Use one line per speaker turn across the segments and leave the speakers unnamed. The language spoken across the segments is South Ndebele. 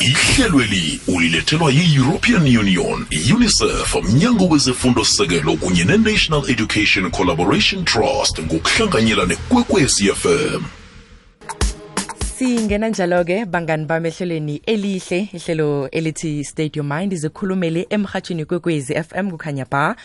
ihlelweli ulilethelwa yi-european union unicef mnyango wezefundo sekelo kunye ne-national education collaboration trust ngokuhlanganyela nekwekwezi fm
singena njalo-ke bangani bami ehlelweni elihle ihlelo elithi state your mind zikhulumele emhatshini kwekwezi fm kukhanya ba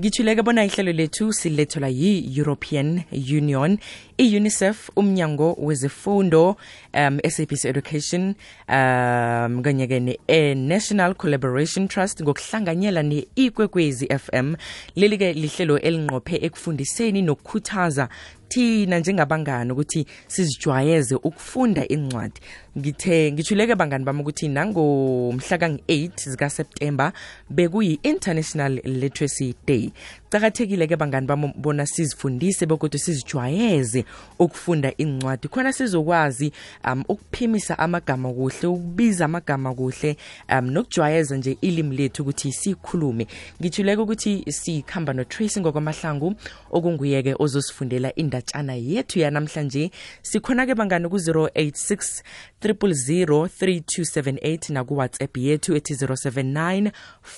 ngithuleke bona ihlelo lethu silethelwa yi-european union i-unicef umnyango wezefundo um sabc education um kanye-ke ne-national collaboration trust ngokuhlanganyela ne-ikwekwezi fm leli-ke lihlelo elinqophe ekufundiseni nokukhuthaza thina njengabangani ukuthi sizijwayeze ukufunda incwadi ngithe ngithuleke bangani bami ukuthi nangomhla kangi-8 zikaseptemba bekuyi-international literacy day Cakathekile ke bangani bami bona sizifundise begodu sizijwayeze ukufunda incwadi khona sizokwazi um ukuphimisa amagama kuhle ukubiza amagama kuhle um nokujwayeza nje ilimi lethu ukuthi sikhulume ngithuleke ukuthi sikhamba noTracy ngokwamahlangu okunguyeke ozosifundela indatshana yethu yanamhlanje sikhona ke bangani ku 086 3278 naku WhatsApp yethu ethi 079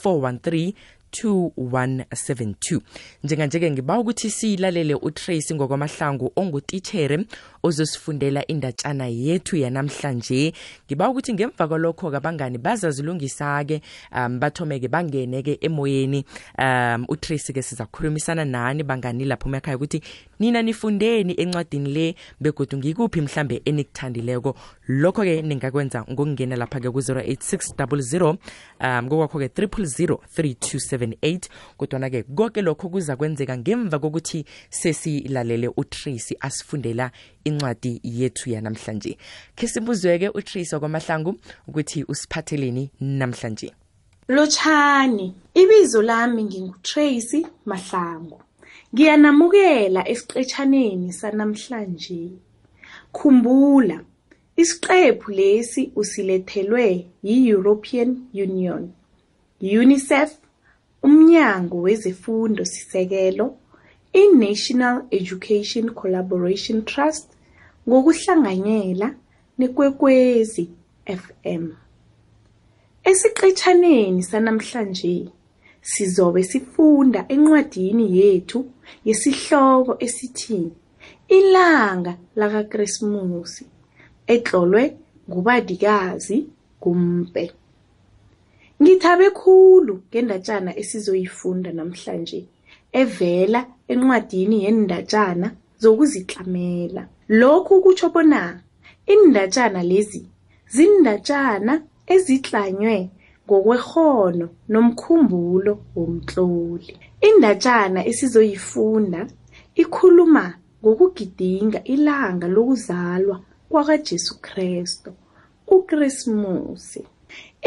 413 2172 njenganje-ke ngiba ukuthi siyilalele utracy ngokwamahlangu ongutitshere ozosifundela indatshana yethu yanamhlanje ngiba ukuthi ngemva kwalokho kabangani bazazilungisa-ke um bathomeke bangene-ke emoyeni um utracy-ke siza kukhulumisana nani bangani lapho umekhaya ukuthi nina nifundeni encwadini le begodu ngikuphi mhlambe enikuthandileko lokho-ke ningakwenza ngokungena lapha-ke ku-08600 um kokwakho-ke 3003278 kodwana-ke konke lokho kuza kwenzeka ngemva kokuthi sesilalele utracy asifundela incwadi yethu yanamhlanje khe sibuzweke utracy wakwamahlangu ukuthi usiphatheleni namhlanje
Lotshani, ibizo lami nginguTracy Mahlangu. Ngiyanamukela esiqetjhaneni sanamhlanje. Khumbula, isiqephu lesi usilethelwe yi-European Union, UNICEF, umNyango wezeFundo siSekelo, i-National Education Collaboration Trust ngokuhlanganyela neKwekwezi FM. Esiqetjhaneni sanamhlanje sizobe sifunda encwadini yethu yesihloko esithi Ilanga lakaKresimusi etlolwe ngubadikazi Gumpe. Ngithabe khulu ngendatjana esizoyifunda namhlanje. evela encwadini yeendatjana zokuzitlamela. Lokhu kutjho bona iindatjana lezi ziindatjana ezitlanywe ngokwerhono nomkhumbulo womtloli. Indatjana esizoyifunda ikhuluma ngokugidinga ilanga lokuzalwa kwakaJesu Krestu. uKrismusi.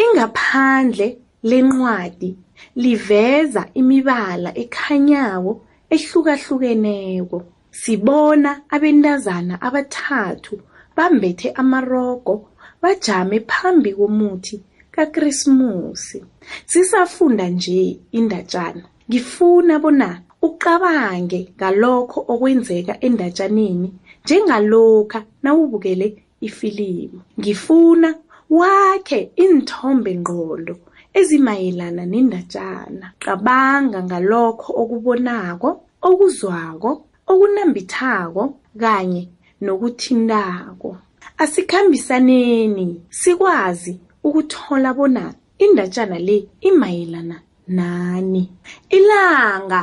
Ingaphandle lencwadi liveza imibala ekhanyako ehlukahlukeneko. Sibona abentazana abathathu bambethe amarogo bajame phambi komuthi kaKrismusi. Sisafunda nje indatjana, ngifuna bona ucabange ngalokho okwenzeka endatjaneni njengalokha nawubukele ifilimu. Ngifuna wakhe iinthombengqondo ezimayelana nendatjana. Cabanga ngalokho okubonako, okuzwako, okunambithako kanye nokuthintako. Asikhambisaneni sikwazi ukuthola bona indatjana le imayelana nani. Ilanga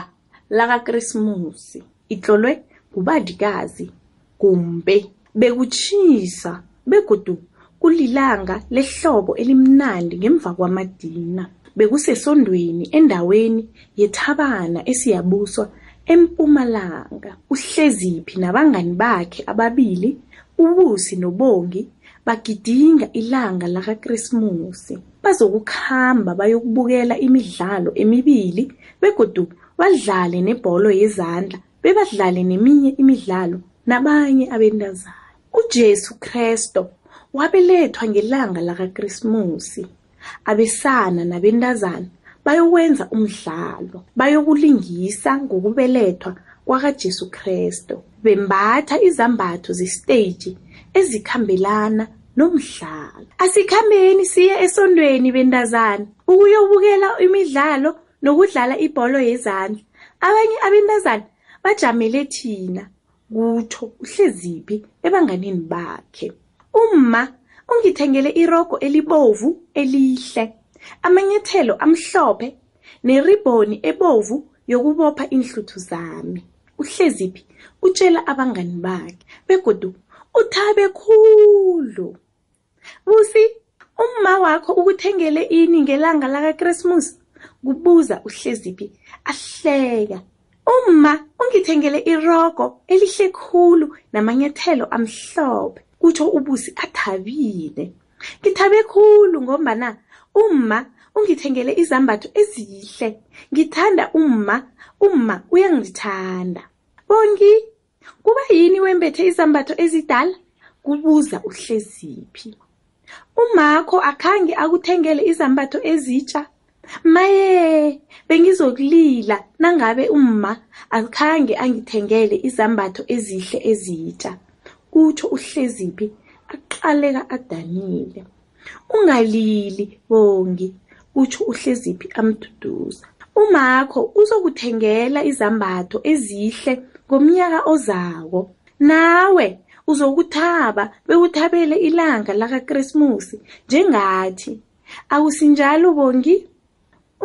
lakaKresimusi itlolwe ngubandikazi Gumbe. Bekutjhisa begodu kulilanga lehlobo elimnandi ngemva kwamadina. Bekusesondweni endaweni yethabana eSiyabuswa eMpumalanga. UHleziphi nabangani bakhe ababili, uBusi noBongi, bagidinga ilanga lakaKresimusi. bazokukhamba bayokubukela imidlalo emibili begodu badlale nebholo yezandla bebadlale neminye imidlalo nabanye abentazana uJesu Kristo wabelethwa ngelanga lakaKrismusi abesana nabentazana bayowenza umdlalo bayokulingisa ngokubelethwa kwakaJesu Kristu bembatha izambatho zesiteji ezikhambelana nomdlalo asikhambeni siye esondweni bentazana ukuyobukela imidlalo nokudlala ibholo yezandla abanye abentazana bajamele thina kutho uhleziphi ebanganini bakhe umma ungithengele irogo elibovu elihle amanyethelo amhlophe neribhoni ebovu yokubopha iinhluthu zami uhleziphi utshela abangani bakhe begodu uthabe khulu busi umma wakho ukuthengele ini ngelanga lakakrismus kubuza uhleziphi ahleka umma ungithengele irogo elihle khulu namanyathelo amhlophe kutsho ubusi athabile Ngithabe khulu ngombana umma ungithengele izambatho ezihle. Ngithanda umma, umma uyangithanda. Bongi, kuba yini wembethe izambatho ezidala? kubuza uHleziphi. Umakho akhange akuthengele izambatho ezitsha Maye! Bengizokulila nangabe umma akhange angithengele izambatho ezihle ezitja, kutjho uHleziphi aqaleka adanile. Ungalili, Bongi, kutjho uHleziphi amduduza. Umakho uzokuthengela izambatho ezihle ngomnyaka ozako. Nawe uzokuthaba bewuthabele ilanga lakaKresimusi njengathi. Akusinjalo Bongi?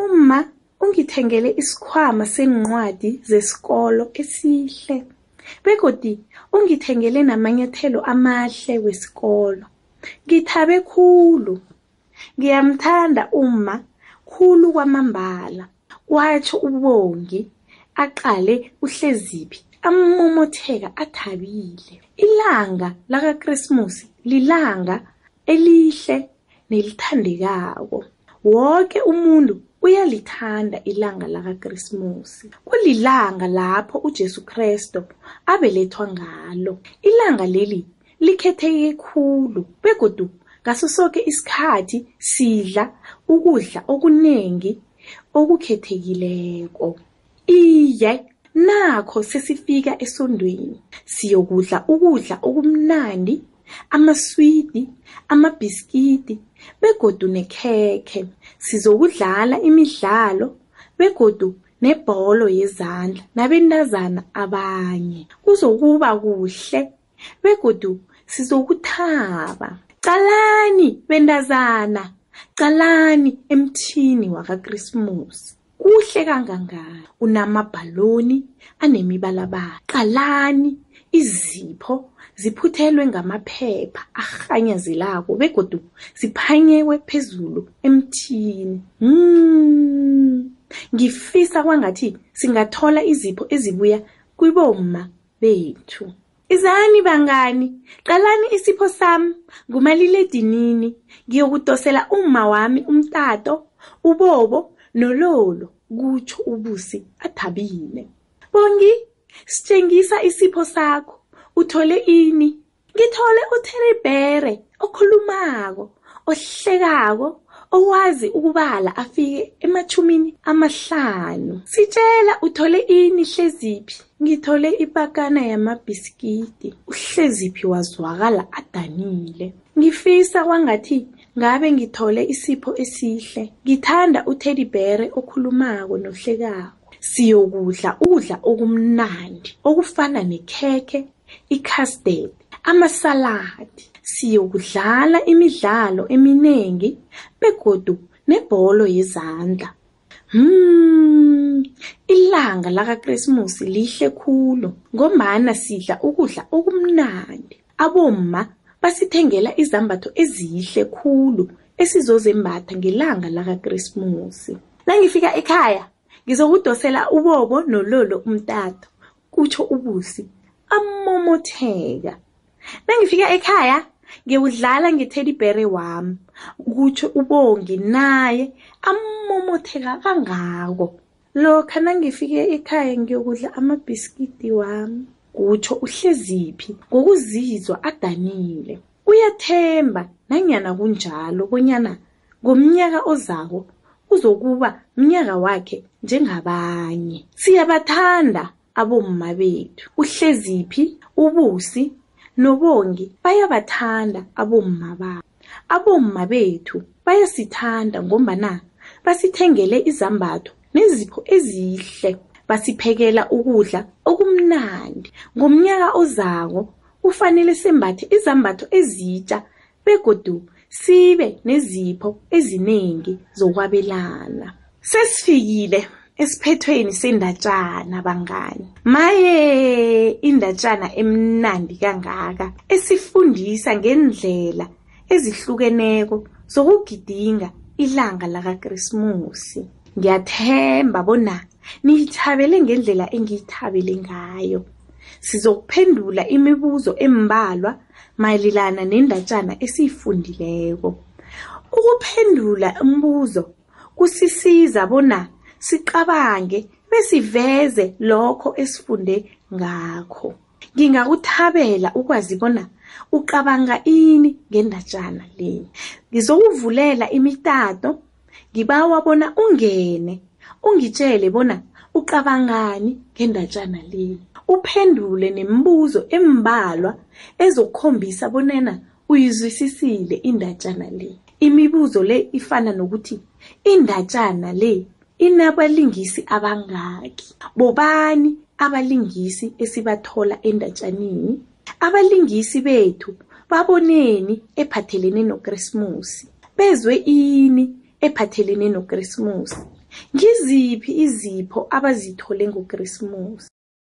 Umma ungithengele isikhwama seencwadi zesikolo esihle begodi ungithengele namanyathelo amahle wesikolo. Ngithabe khulu. Ngiyamthanda umma khulu kwamambala, kwatjho uBongi aqale uHleziphi amumomotheka athabile. Ilanga lakaKresimusi lilanga elihle nelithandekako. Woke umuntu uyalithanda ilanga lakaKresimusi. Kulilanga lapho uJesu Krestu abelethwa ngalo. Ilanga leli likhetheke khulu begodu ngaso soke isikhathi sidla ukudla okunengi okukhethekileko. Iye, nakho sesifika esondweni. Siyokudla ukudla okumnandi, amaswidi, amabhiskidi begodu nekhekhe. Sizokudlala imidlalo begodu nebholo yezandla nabentazana abanye. Kuzokuba kuhle begodu sizokuthaba qalani bendazana qalani emthini wakakrismusi kuhle kangangani unamabhaloni anemibalabala qalani izipho ziphuthelwe ngamaphepha arhanyazelako begodu ziphanyewe phezulu emthini mm. ngifisa kwangathi singathola izipho ezibuya kwibomma bethu. Izani bangani, qalani isipho sami ngumaliledinini ngiyokudosela umma wami umtato, ubobo nololo, kutjho uBusi athabile. Bongi, sitjengisa isipho sakho, uthole ini? Ngithole uTeribere okhulumako, ohlekako, owazi ukubala afike ematjhumini amahlanu. Sitjela uthole ini Hleziphi? Ngithole ipakana yamabhisikidi. UHleziphi wazwakala adanile. Ngifisa kwangathi ngabe ngithole isipho esihle. Ngithanda uTeribere okhulumako nohlekako. Siyokudla ukudla okumnandi okufana nekhekhe i-custard, amasaladi. Siyokudlala imidlalo eminengi begodu nebholo yezandla. Hmm, ilanga lakaKresimusi lihle khulu ngombana sidla ukudla okumnandi. Abomma basithengela izambatho ezihle khulu esizozembatha ngelanga lakaKresimusi. Nangifika ekhaya ngizokudosela uBobo noLolo umtato. kutsho ubusi amomotheka nangifika ekhaya ngiyewudlala ngethedibhere wami kutsho ubongi naye amomotheka kangako lokha nangifike ekhaya ngiyokudla amabhiskidi wami kutsho uhleziphi ngokuzizwa adanile Uyathemba nanyana kunjalo bonyana ngomnyaka ozako uzokuba mnyaka wakhe njengabanye. Siyabathanda abomma bethu. UHleziphi, uBusi noBongi bayabathanda abomma babo. Abomma bethu bayasithanda ngombana basithengele izambatho nezipho ezihle, basiphekela ukudla okumnandi. Ngomnyaka ozako Kufanele sembathe izambatho ezitja begodu sibe nezipho ezinengi zokwabelana. Sesifikile esiphethweni sendatjana bangani. Maye indatjana emnandi kangaka esifundisa ngendlela ezihlukeneko zokugidinga ilanga lakaKrismusi. Ngiyathemba bona niyithabele ngendlela engiyithabele ngayo. Sizokuphendula imibuzo embalwa mayelana nendatjana esiyifundileko. Ukuphendula umbuzo kusisiza bona sicabange besiveze lokho esifunde ngakho. ngingakuthabela ukwazi bona ucabanga ini ngendatshana le ngizowuvulela imitato ngibawa bona ungene ungitshele bona ucabangani ngendatshana le uphendule nemibuzo embalwa ezokukhombisa bonena uyizwisisile indatshana le imibuzo le ifana nokuthi indatshana le Inabalingisi abangaki? Bobani abalingisi esibathola endatjaneni? Abalingisi bethu baboneni ephathelene noKresimusi? Bezwe ini ephathelene noKresimusi? Ngiziphi izipho abazithole
ngoKresimusi?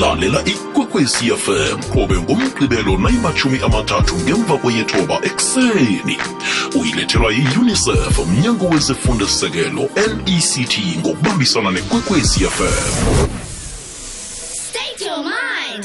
lalela ikwekwezi fm qobe ngomgqibelo nayimashumi amathathu ngemva kweyethoba ekuseni uyilethelwa yi-unicef mnyango wezefundisekelo nect ngokubambisana nekwekwezi fm
State your mind.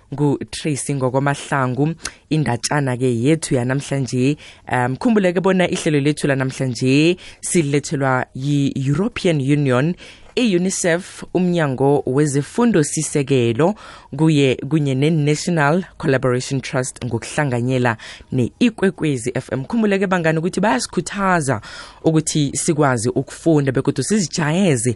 ngu-tracy ngokwamahlangu indatshana-ke yethu yanamhlanje um khumbuleke bona ihlelo lethu lanamhlanje silethelwa yi-european union i-unicef umnyango wezefundo sisekelo kuye kunye ne-national collaboration trust ngokuhlanganyela ne-ikwekwezi fm khumbuleke bangani ukuthi bayasikhuthaza ukuthi sikwazi ukufunda bekodwa sizijayeze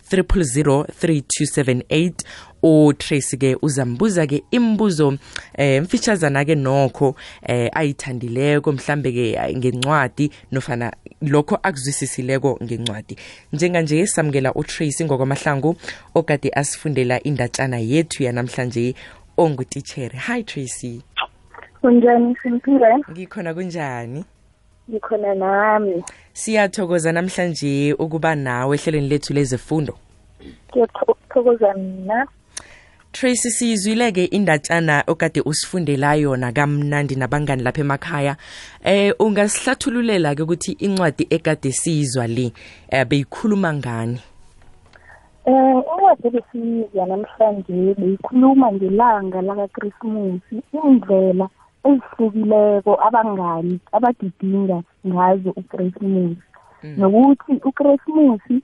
3003278 utracy ke uzambuza ke imibuzo eh mfishazana ke nokho eh ayithandileko mhlambe ke eh, ngencwadi nofana lokho akuzwisisileko ngencwadi njenganje samukela utracy ngokwamahlangu okade asifundela indatshana yethu yanamhlanje ongutitshere hi tracy
kunjani simphile
ngikhona kunjani
ngikhona nami
siyathokoza namhlanje ukuba nawe ehlelweni lethu lezifundo
ngiyathokoza mina
Tracy siyizwile-ke indatshana okade usifundela yona kamnandi nabangani lapha emakhaya eh ungasihlathululela-ke ukuthi incwadi ekade siyizwa le eh, beyikhuluma ngani
Eh incwadi ebesiyizwa namhlanje beyikhuluma ngelanga lakaKrisimusi indlela ezihlukileko abangani abagidinga ngazo ukresimusi
mm.
nokuthi ukresimusi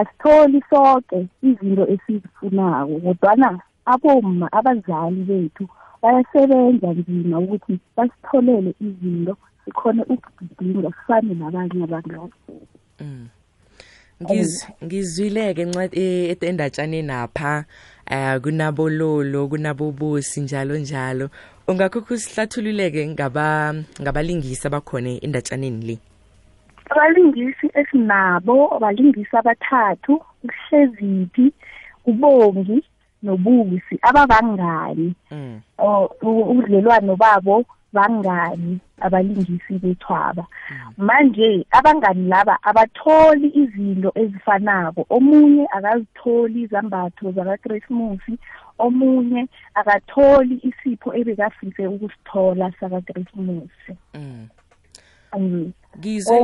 asitholi soke izinto esizifunako kodwana abomma abazali bethu bayasebenza nzima ukuthi basitholele izinto sikhone ukugidinga sifane nabanye abangani
mm. ngizwileke e, endatshane napha eh kunabololo kunabobusi njalo njalo ungakho kusihlathululeke ngaba ngabalingisi abakhona endatshaneni le
abalingisi esinabo abalingisi abathathu uhleziphi ubongi nobusi ababangani
mm.
ubudlelwano babo bangani abalingisi bethwaba mm. manje abangani laba abatholi izinto ezifanako omunye akazitholi izambatho zakakrismusi omunye akatholi isipho ebekafise ukusithola sakakrismusi
mm.
um,
ngizwe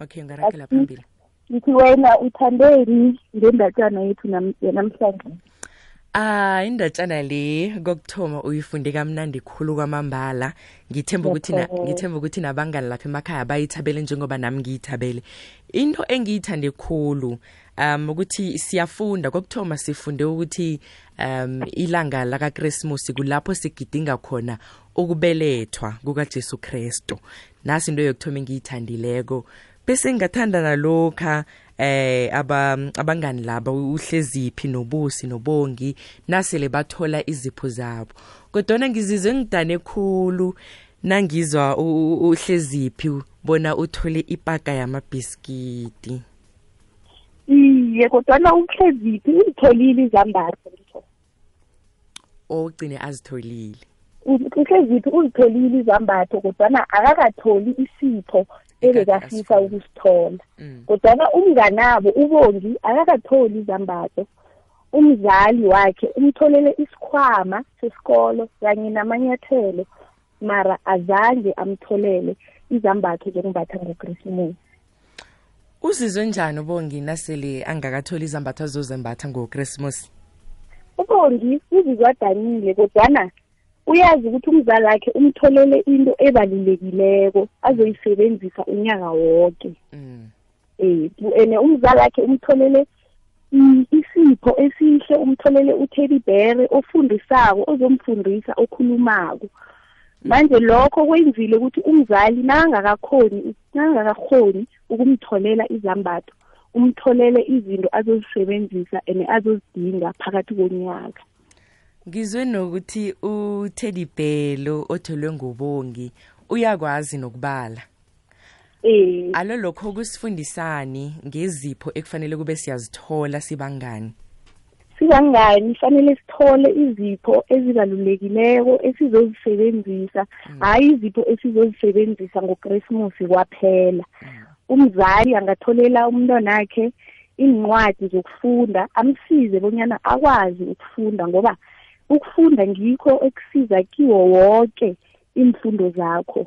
okay
ngaragela
phambili
ngithi wena uthandeni ngendatshana yethu namhlanje
Ah indatshana le kokuthoma uyifunde kamnandi khulu kwamambala ngithemba ukuthi na ngithemba ukuthi nabangani lapha emakhaya bayithabele njengoba nami ngiyithabele into engiyithande khulu um ukuthi siyafunda kokuthoma sifunde ukuthi um ilanga lakaKrismus kulapho sigidinga khona ukubelethwa kukaJesu Kristu nasi into yokuthoma engiyithandileko bese ngingathanda nalokha eh aba abangani laba uhleziphi nobusi nobongi nasele bathola izipho zabo kodwa ngizizwe ngidane khulu nangizwa uhleziphi bona uthole ipaka yamabhiskidi
iye kodwa na uhleziphi uzitholile izambatho
ogcine azitholile
uhleziphi uzitholile izambatho kodwana akakatholi isipho ebekafisa ukusithola
mm.
kodwana umnganabo ubongi akakatholi izambatho umzali wakhe umtholele isikhwama sesikolo kanye namanyathelo mara azange amtholele izambatho zokumbatha ngokrisimesi
uzizwe njani ubongi nasele angakatholi izambatho azozembatha ngokrismus
ubongi uzizwa adanile kodwana uyazi ukuthi umzali wakhe umtholele into ebalulekileko azoyisebenzisa unyaka woke um
mm.
eh, ene umzali wakhe umtholele mm, isipho esihle umtholele uTeddy Bear ofundisako ozomfundisa okhulumako manje lokho kwenzile ukuthi umzali nangakakhoni nangakakhoni ukumtholela izambatho umtholele izinto azozisebenzisa and azozidinga phakathi konyaka
ngizwe nokuthi uTeddy Bhelo otholwe ngobongi uyakwazi nokubala
Eh.
Alo lokho kusifundisani ngezipho ekufanele kube siyazithola sibangani?
sibangani fanele sithole izipho ezibalulekileko esizozisebenzisa mm. hhayi izipho esizozisebenzisa ngokrismusi kwaphela mm. umzali angatholela umntwanakhe iincwadi zokufunda amsize bonyana akwazi ukufunda ngoba ukufunda ngikho ekusiza kiwo woke iimfundo zakho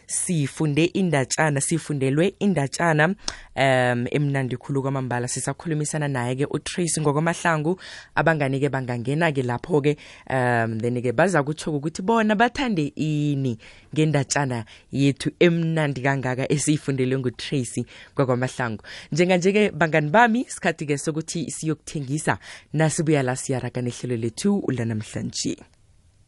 sifunde indatshana sifundelwe indatshana um emnandi khulu kwamambala sisakhulumisana naye-ke utrace ngokwamahlangu abangani-ke bangangena-ke lapho-ke um then-ke baza kutsho ukuthi bona bathande ini ngendatshana yethu emnandi kangaka esiyifundelwe ngutracy ngokwamahlangu njenganje-ke bangani bami sikhathi-ke sokuthi siyokuthengisa nasibuya la siyaraga nehlelo lethu
lanamhlanje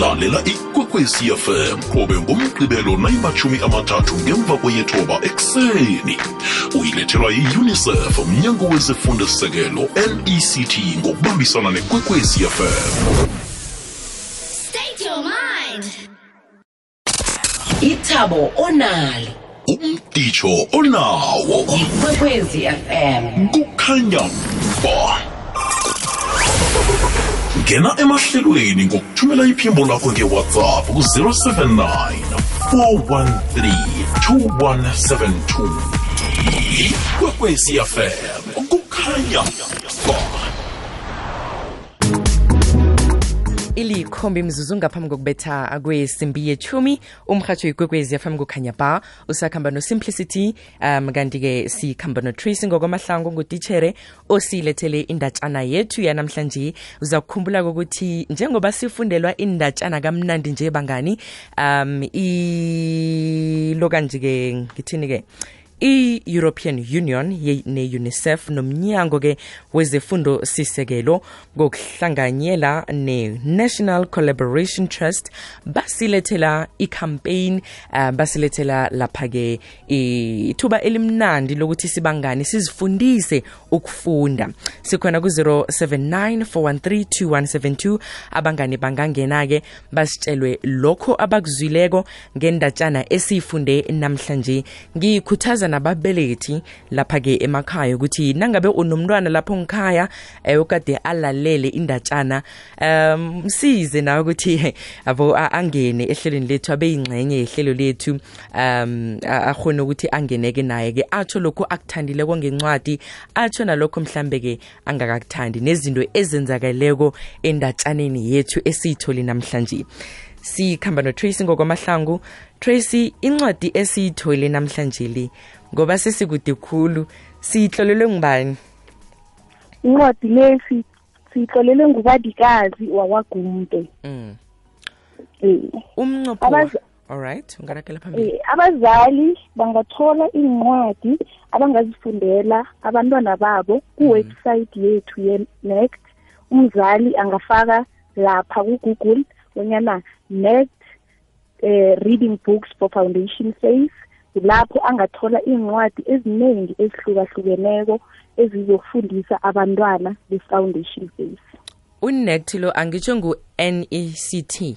lalela ikwekwezi fm qobe ngomgqibelo nayimashumi amathathu ngemva kweyethoba ekuseni uyilethelwa yi-unicef mnyango wezefundosekelo nect ngokubambisana nekwekwezi fm
ithabo onalo
umditsho onawo
ikwekwezi fm
kukhanya ba ngena emahlelweni ngokuthumela iphimbo lakho ngewhatsapp ku-079 413 2172 ikwekwezi fm kukhanya ba
ilikhomba imizuzu ngaphambi kokubetha kwesimbi yechumi umrhatsho yikwekwezi yafami kukhanya ba usakhamba nosimplicity um kanti-ke sikhamba notracy ngokwamahlango ngutitshere osilethele indatshana yethu yanamhlanje uza kukhumbula ukuthi njengoba sifundelwa indatshana kamnandi nje bangani um ilo kanje-ke ngithini-ke i-european union ne-unicef nomnyango-ke wezefundo sisekelo ngokuhlanganyela ne-national collaboration trust basilethela icampaign uh, eh, basilethela lapha-ke ithuba elimnandi lokuthi sibangani sizifundise ukufunda sikhona ku-079 413 2172 abangani bangangena-ke basitshelwe lokho abakuzwileko ngendatshana esiyifunde namhlanje ngikhuthaza nababelethi lapha-ke emakhaya ukuthi nangabe unomntwana lapho ngikhaya eh, okade alalele indatshana um msize nawe ukuthi abo angene ehlelweni lethu abe yingxenye yehlelo lethu um akhona ukuthi angeneke naye-ke atsho lokhu akuthandileko ngencwadi atsho nalokho mhlambe-ke angakakuthandi nezinto ezenzakaleko endatshaneni yethu esiyitholi namhlanje sikhamba notracy ngokwamahlangu tracy incwadi esiyithole namhlanje le ngoba sesikude khulu siyihlolelwe ngubani
incwadi le siyihlolelwe ngubadikazi wakwagumbe
mm.
Eh.
umnqopho alright ungaragela phambili
eh, abazali bangathola iincwadi abangazifundela abantwana babo mhm. kuwebsite yethu ye-nect umzali angafaka lapha kugoogle bonyana nect eh, reading books for foundation phase lapho angathola iincwadi eziningi ezihlukahlukeneko ezizokufundisa abantwana be-foundation phase
unect lo angitsho ngu-nect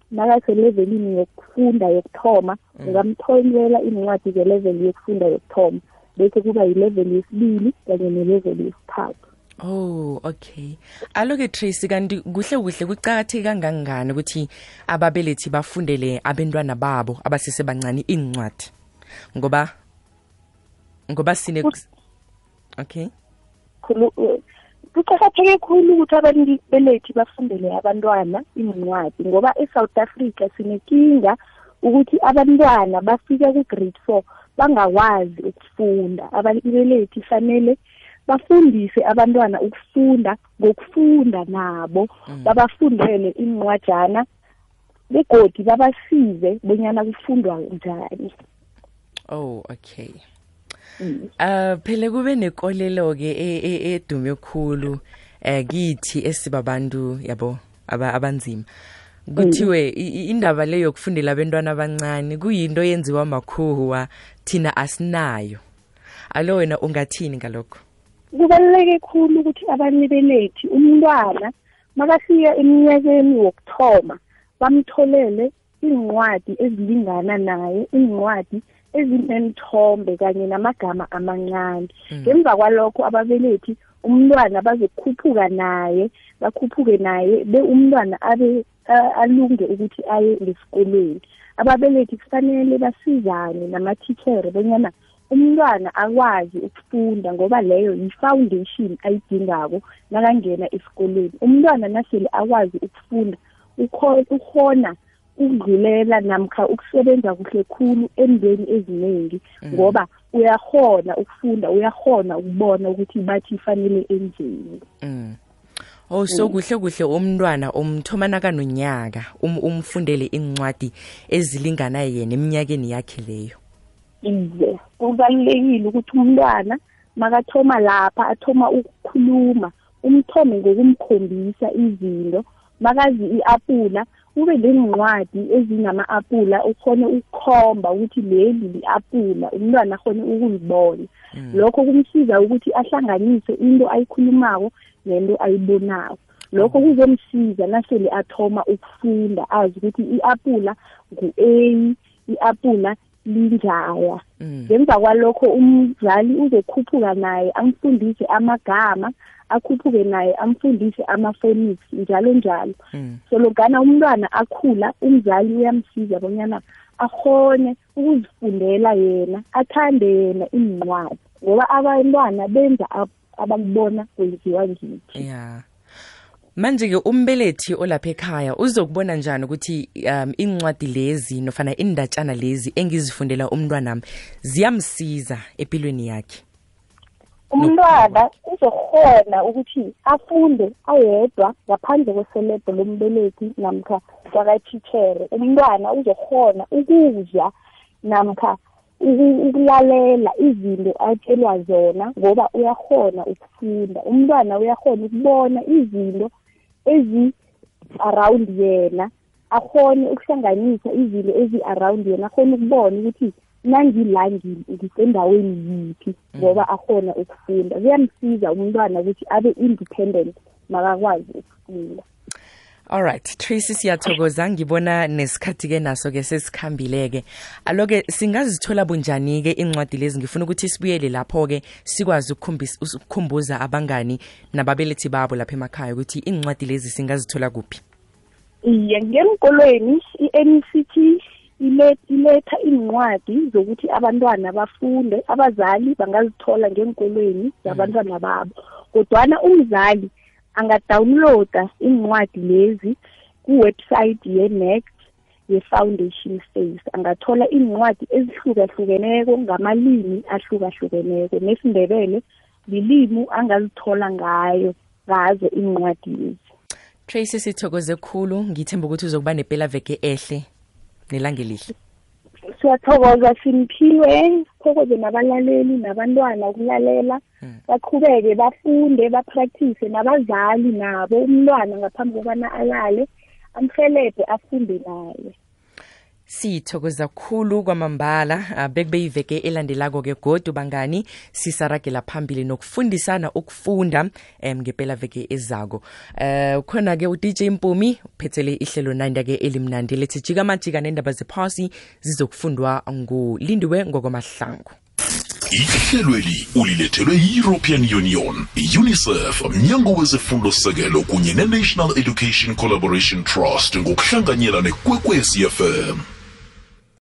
nakaselevelini yokufunda yokuthoma mm. ungamtholela iincwadi ze-level yokufunda yokuthoma bese kuba yi-level yesibili kanye ne-level yesithathu
Oh okay. Aloke Tracy kanti kuhle kuhle kuqhakatheke kangangani ukuthi ababelethi bafundele abantwana babo abasise bancane incwadi. Ngoba ngoba sine okay
khulu eh, kuqakatheke khulu ukuthi ababelethi bafundele abantwana iincwadi ngoba e-south africa sinekinga ukuthi abantwana bafika ku-grade four bangakwazi ukufunda ababelethi fanele bafundise abantwana ukufunda ngokufunda nabo mm. babafundele iincwajana mm. begodi babasize bonyana kufundwa njani
oh okay
mm.
uh phele kube nekolelo ke e, e, edume khulu eh kithi esibabantu yabo abanzima kuthiwe mm. indaba le yokufundela abantwana abancane kuyinto yenziwa makhuwa thina asinayo alo wena ungathini ngalokho
kubaluleke khulu ukuthi abanibelethi umntwana makafika eminyakeni wokuthoma bamtholele iincwadi ezilingana naye iincwadi ezinemthombe kanye namagama amancane mm. ngemva kwalokho ababelethi umntwana bazokhuphuka naye bakhuphuke naye be umntwana abe alunge ukuthi aye ngesikolweni ababelethi kufanele basizane namathitshere bonyana umntwana akwazi ukufunda ngoba leyo yi-foundation ayidingako nakangena esikolweni umntwana nasele akwazi ukufunda ukhona ukudlulela namkha ukusebenza kuhle khulu endweni eziningi mm. ngoba uyahona ukufunda uyahona ukubona ukuthi bathi ifanele enjeni
mm. Oh so mm. kuhle kuhle umntwana umthoma nakanonyaka um, umfundele incwadi ezilingana yena eminyakeni yakhe leyo
ize kubalulekile ukuthi umntwana makathoma lapha athoma ukukhuluma umthome ngokumkhombisa izinto makazi i-apula ube nezincwadi ezingama-apula ukhone ukukhomba ukuthi leli li-apula umntwana akhone ukulibona mm. lokho kumsiza ukuthi ahlanganise into ayikhulumako nento ayibonako lokho mm. kuzomsiza nasele athoma ukufunda azi ukuthi i-apula ngu-a i-apula linjaya
mm.
ngemva kwalokho umzali uzokhuphuka naye amfundise amagama akhuphuke naye amfundise ama-phonics njalo njalo
mm.
so logana umntwana akhula umzali uyamsiza bonyana akhone ukuzifundela yena athande yena iincwadi ngoba abantwana benza abakubona kwenziwa ngithi
yeah manje-ke umbelethi olapha ekhaya uzokubona njani ukuthi um iincwadi lezi nofana iindatshana lezi engizifundela umntwanami ziyamsiza empilweni yakhe
umntwana uzokhona ukuthi afunde ayedwa ngaphandle kweselebho lombelethi namkha kwakathithere umntwana uzokhona ukuzwa namkha ukulalela izinto atshelwa zona ngoba uyahona ukufunda umntwana uyahona ukubona izinto ezi-around yena akhone ukuhlanganisa izinto ezi-around yena akhone ukubona ukuthi nangila ngisendaweni yiphi mm. ngoba akhona ukufunda kuyamsiza umntwana ukuthi abe independent makakwazi ukufunda
Alright, Tracy siyathokoza ngibona nesikhathi ke naso ke sesikhambileke. Aloke singazithola bunjani ke incwadi lezi ngifuna ukuthi sibuyele lapho ke sikwazi ukukhumbuza abangani nababelethi babo lapha emakhaya ukuthi incwadi lezi singazithola kuphi.
Iye ngemkolweni iNCT iletha incwadi zokuthi abantwana bafunde abazali bangazithola ngenkolweni zabantwana babo. Kodwana umzali angadawunloda iincwadi lezi ku-website ye-next ye-foundation phase angathola iincwadi ezihlukahlukeneko ngamalimi ahlukahlukeneko nesindebele lilimu angazithola ngayo ngazo iincwadi lezi
tracy sithokoze khulu ngithemba ukuthi uzokuba nepela veke ehle nelanga elihle
siyathokoza simphilwe thokoze nabalaleli nabantwana ukulalela hmm. baqhubeke bafunde bapractice nabazali nabo umntwana ngaphambi kokubana alale amhelebhe afunde naye
sithokoza khulu kwamambala ah, bekube iveke elandelako ke godu bangani sisaragela phambili nokufundisana ukufunda um ngempela veke ezako um eh, ukhona-ke udj mpumi uphethele ihlelo nanda-ke elimnandi lethi jika majika nendaba zephasi zizokufundwa ngulindiwe ngokwamahlangu
ihlelweli ulilethelwe yi-european union unicef mnyango wezefundo sekelo kunye ne-national education collaboration trust ngokuhlanganyela nekwekwezi fm